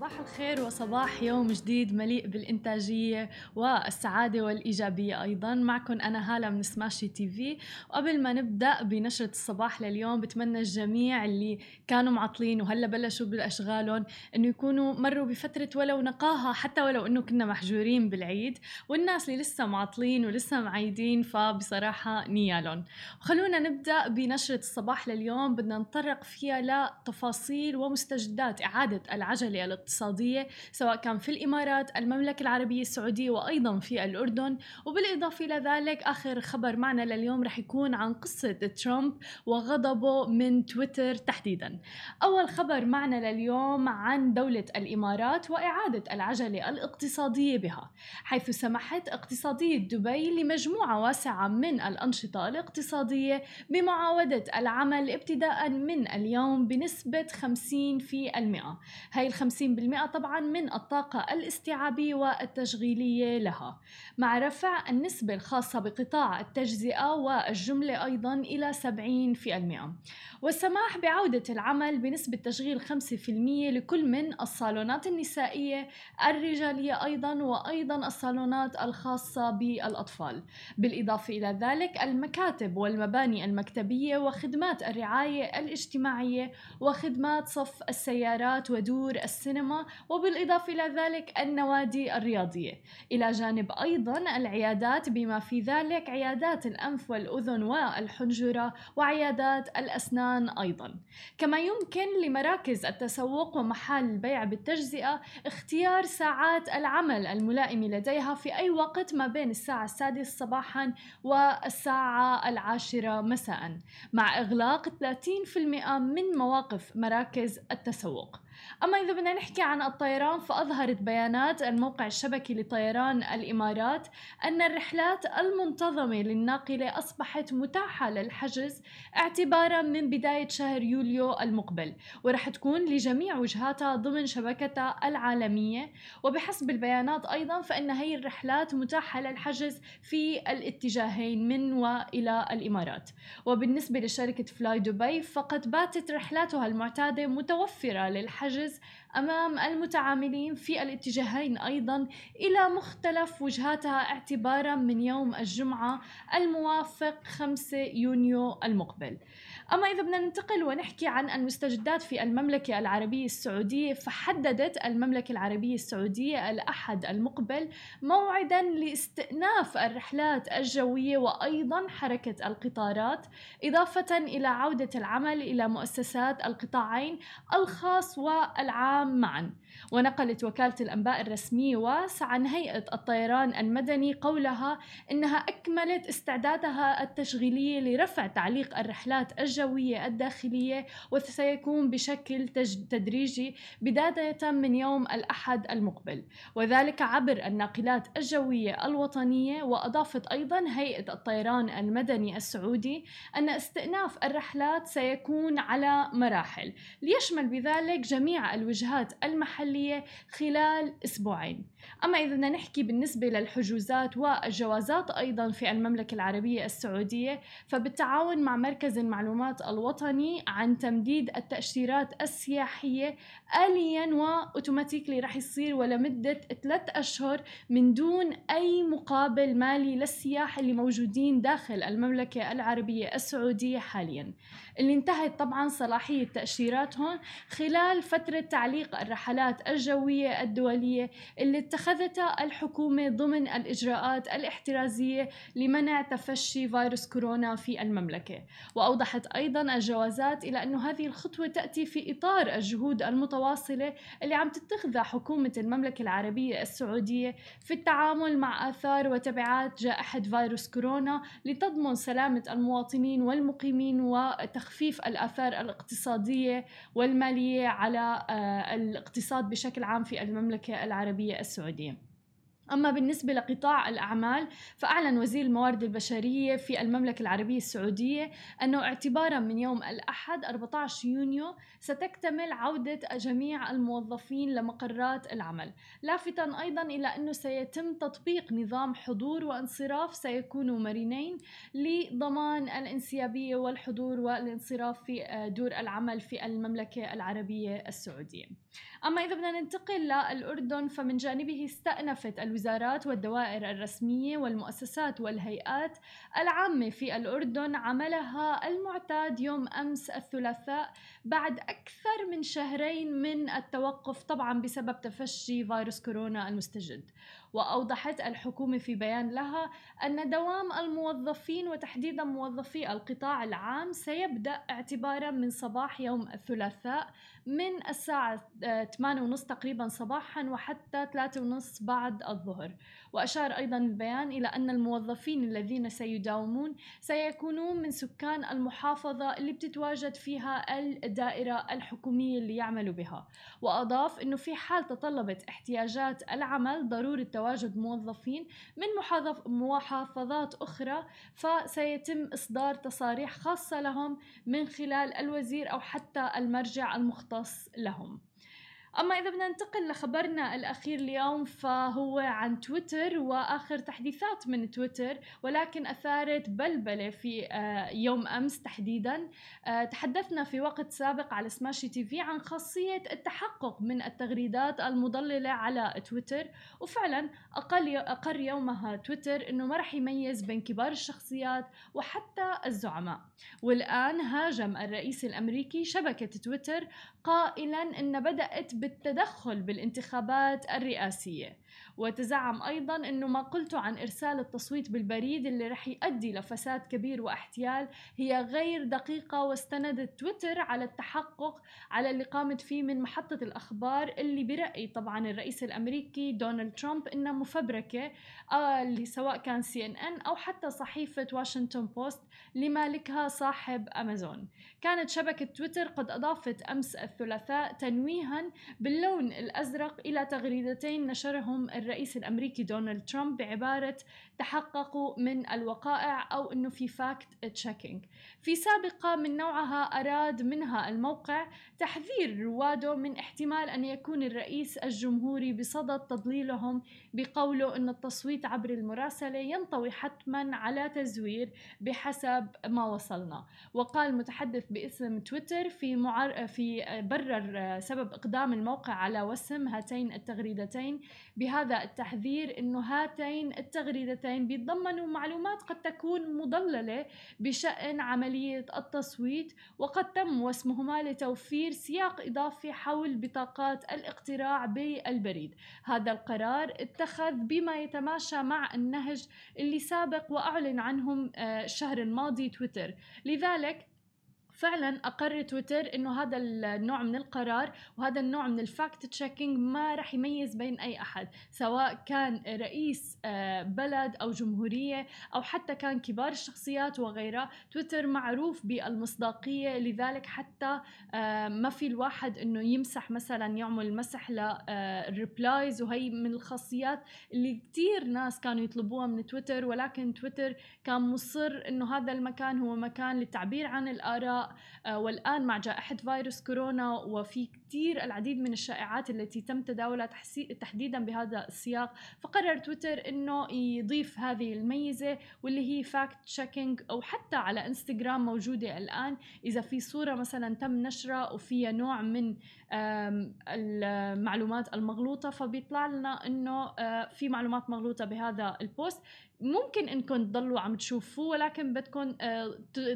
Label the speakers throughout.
Speaker 1: صباح الخير وصباح يوم جديد مليء بالإنتاجية والسعادة والإيجابية أيضا. معكم أنا هالة من سماشي تي في. وقبل ما نبدأ بنشرة الصباح لليوم بتمنى الجميع اللي كانوا معطلين وهلأ بلشوا بأشغالهم إنه يكونوا مروا بفترة ولو نقاهة حتى ولو إنه كنا محجورين بالعيد والناس اللي لسه معطلين ولسه معيدين فبصراحة نيالهم. وخلونا نبدأ بنشرة الصباح لليوم. بدنا نطرق فيها لتفاصيل ومستجدات إعادة العجلة الاقتصادية سواء كان في الإمارات المملكة العربية السعودية وأيضا في الأردن. وبالإضافة إلى ذلك آخر خبر معنا لليوم رح يكون عن قصة ترامب وغضبه من تويتر تحديدا. أول خبر معنا لليوم عن دولة الإمارات وإعادة العجلة الاقتصادية بها. حيث سمحت اقتصادية دبي لمجموعة واسعة من الأنشطة الاقتصادية بمعاودة العمل ابتداء من اليوم بنسبة 50 في المئة. هاي الخمسين بالمئة طبعا من الطاقة الاستيعابية والتشغيلية لها. مع رفع النسبة الخاصة بقطاع التجزئة والجملة أيضا إلى 70 في المئة. والسماح بعودة العمل بنسبة تشغيل 5% لكل من الصالونات النسائية الرجالية أيضا وأيضا الصالونات الخاصة بالأطفال. بالإضافة إلى ذلك المكاتب والمباني المكتبية وخدمات الرعاية الاجتماعية وخدمات صف السيارات ودور السينما وبالإضافة إلى ذلك النوادي الرياضية. إلى جانب أيضا العيادات بما في ذلك عيادات الأنف والأذن والحنجرة وعيادات الأسنان أيضا. كما يمكن لمراكز التسوق ومحال البيع بالتجزئة اختيار ساعات العمل الملائمة لديها في أي وقت ما بين الساعة السادسة صباحا والساعة العاشرة مساء مع إغلاق 30% من مواقف مراكز التسوق. أما إذا بدنا نحكي عن الطيران فأظهرت بيانات الموقع الشبكي لطيران الإمارات أن الرحلات المنتظمة للناقلة أصبحت متاحة للحجز اعتبارا من بداية شهر يوليو المقبل ورح تكون لجميع وجهاتها ضمن شبكتها العالمية. وبحسب البيانات أيضا فإن هي الرحلات متاحة للحجز في الاتجاهين من وإلى الإمارات. وبالنسبة لشركة فلاي دبي فقد باتت رحلاتها المعتادة متوفرة للحجز أمام المتعاملين في الاتجاهين أيضا إلى مختلف وجهاتها اعتبارا من يوم الجمعة الموافق 5 يونيو المقبل. أما إذا بدنا ننتقل ونحكي عن المستجدات في المملكة العربية السعودية فحددت المملكة العربية السعودية الأحد المقبل موعدا لاستئناف الرحلات الجوية وأيضا حركة القطارات إضافة إلى عودة العمل إلى مؤسسات القطاعين الخاص والعام معا. ونقلت وكالة الأنباء الرسمية واس عن هيئة الطيران المدني قولها إنها أكملت استعدادها التشغيلية لرفع تعليق الرحلات الجوية الداخلية وسيكون بشكل تدريجي بداية من يوم الأحد المقبل. وذلك عبر الناقلات الجوية الوطنية وأضافت أيضا هيئة الطيران المدني السعودي أن استئناف الرحلات سيكون على مراحل. ليشمل بذلك جميع الوجهات المحلية خلال أسبوعين. أما إذا بدنا نحكي بالنسبة للحجوزات والجوازات أيضا في المملكة العربية السعودية فبالتعاون مع مركز المعلومات الوطني عن تمديد التأشيرات السياحية آليا وأوتوماتيكلي رح يصير ولمدة ثلاث أشهر من دون أي مقابل مالي للسياح اللي موجودين داخل المملكة العربية السعودية حاليا. اللي انتهت طبعا صلاحية تأشيراتهم خلال فترة تعليق الرحلات الجوية الدولية اللي اتخذتها الحكومة ضمن الإجراءات الاحترازية لمنع تفشي فيروس كورونا في المملكة. وأوضحت أيضا الجوازات إلى أن هذه الخطوة تأتي في إطار الجهود المتواصلة اللي عم تتخذها حكومة المملكة العربية السعودية في التعامل مع آثار وتبعات جائحة فيروس كورونا لتضمن سلامة المواطنين والمقيمين وتخفيف الآثار الاقتصادية والمالية على الاقتصاد بشكل عام في المملكة العربية السعودية. أما بالنسبة لقطاع الأعمال فأعلن وزير الموارد البشرية في المملكة العربية السعودية أنه اعتبارا من يوم الأحد 14 يونيو ستكتمل عودة جميع الموظفين لمقرات العمل لافتا أيضا إلى أنه سيتم تطبيق نظام حضور وانصراف سيكونوا مرنين لضمان الانسيابية والحضور والانصراف في دور العمل في المملكة العربية السعودية. أما إذا بدنا ننتقل للأردن فمن جانبه استأنفت الوزارات والدوائر الرسمية والمؤسسات والهيئات العامة في الأردن عملها المعتاد يوم أمس الثلاثاء بعد أكثر من شهرين من التوقف طبعا بسبب تفشي فيروس كورونا المستجد. وأوضحت الحكومة في بيان لها أن دوام الموظفين وتحديدا موظفي القطاع العام سيبدأ اعتبارا من صباح يوم الثلاثاء من الساعة 8:30 تقريبا صباحا وحتى 3:30 بعد الظهر. وأشار أيضا البيان إلى أن الموظفين الذين سيداومون سيكونون من سكان المحافظة اللي بتتواجد فيها الدائرة الحكومية اللي يعملوا بها. وأضاف أنه في حال تطلبت احتياجات العمل ضرورة تواجد موظفين من محافظات أخرى فسيتم إصدار تصاريح خاصة لهم من خلال الوزير أو حتى المرجع المختص لهم. أما إذا بدنا ننتقل لخبرنا الأخير اليوم فهو عن تويتر وآخر تحديثات من تويتر ولكن أثارت بلبلة في آه، يوم أمس تحديدا. آه، تحدثنا في وقت سابق على سماشي تي في عن خاصية التحقق من التغريدات المضللة على تويتر. وفعلا أقل أقر يومها تويتر أنه ما رح يميز بين كبار الشخصيات وحتى الزعماء. والآن هاجم الرئيس الأمريكي شبكة تويتر قائلا أن بدأت بالتدخل بالانتخابات الرئاسية. وتزعم أيضا أنه ما قلته عن إرسال التصويت بالبريد اللي رح يؤدي لفساد كبير واحتيال هي غير دقيقة واستندت تويتر على التحقق على اللي قامت فيه من محطة الأخبار اللي برأي طبعا الرئيس الأمريكي دونالد ترامب إنها مفبركة آه، اللي سواء كان سي إن إن أو حتى صحيفة واشنطن بوست لمالكها صاحب أمازون. كانت شبكة تويتر قد أضافت أمس الثلاثاء تنويها باللون الأزرق إلى تغريدتين نشرهم الرئيس الأمريكي دونالد ترامب بعبارة تحققوا من الوقائع أو أنه في fact checking في سابقة من نوعها أراد منها الموقع تحذير رواده من احتمال أن يكون الرئيس الجمهوري بصدد تضليلهم بقوله أن التصويت عبر المراسلة ينطوي حتما على تزوير بحسب ما وصلنا. وقال متحدث باسم تويتر في معر... في برر سبب إقدام الموقع على وسم هاتين التغريدتين بهذا التحذير أنه هاتين التغريدتين بيتضمنوا معلومات قد تكون مضللة بشأن عملية التصويت وقد تم وسمهما لتوفير سياق إضافي حول بطاقات الاقتراع بالبريد. هذا القرار اتخذ بما يتماشى مع النهج اللي سابق وأعلن عنهم آه، الشهر الماضي تويتر. لذلك فعلا أقر تويتر إنه هذا النوع من القرار وهذا النوع من ال fact checking ما راح يميز بين أي أحد سواء كان رئيس آه، بلد أو جمهورية أو حتى كان كبار الشخصيات وغيرها. تويتر معروف بالمصداقية لذلك حتى آه، ما في الواحد إنه يمسح مثلا يعمل مسح لل replies آه، وهي من الخاصيات اللي كثير ناس كانوا يطلبوها من تويتر ولكن تويتر كان مصر إنه هذا المكان هو مكان للتعبير عن الآراء والآن مع جائحة فيروس كورونا وفي كثير العديد من الشائعات التي تم تداولها تحديدا بهذا السياق فقرر تويتر إنه يضيف هذه الميزة واللي هي fact checking أو حتى على إنستغرام موجودة الآن. إذا في صورة مثلا تم نشرها وفيها نوع من المعلومات المغلوطة فبيطلع لنا إنه في معلومات مغلوطة بهذا ال post ممكن إنكم تضلوا عم تشوفوه ولكن بدكم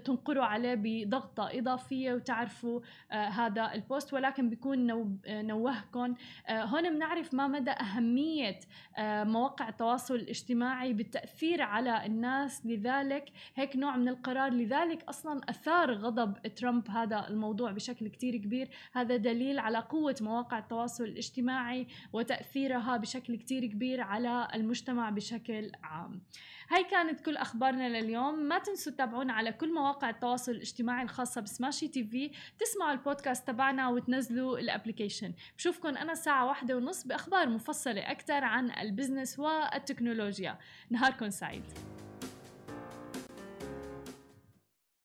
Speaker 1: تنقروا عليه بضغطة إضافية وتعرفوا هذا ال post ولكن بيكون نوهكم هون بنعرف ما مدى أهمية مواقع التواصل الاجتماعي بالتأثير على الناس. لذلك هيك نوع من القرار. لذلك أصلا أثار غضب ترامب هذا الموضوع بشكل كتير كبير. هذا دليل على قوة مواقع التواصل الاجتماعي وتأثيرها بشكل كتير كبير على المجتمع بشكل عام. هاي كانت كل أخبارنا لليوم. ما تنسوا تتابعونا على كل مواقع التواصل الاجتماعي الخاصة ب Smashi TV. تسمعوا البودكاست تبعنا وتنزلوا تنزلوا ال application بشوفكم أنا الساعة واحدة ونص بأخبار مفصلة أكثر عن ال business والتكنولوجيا. نهاركم سعيد.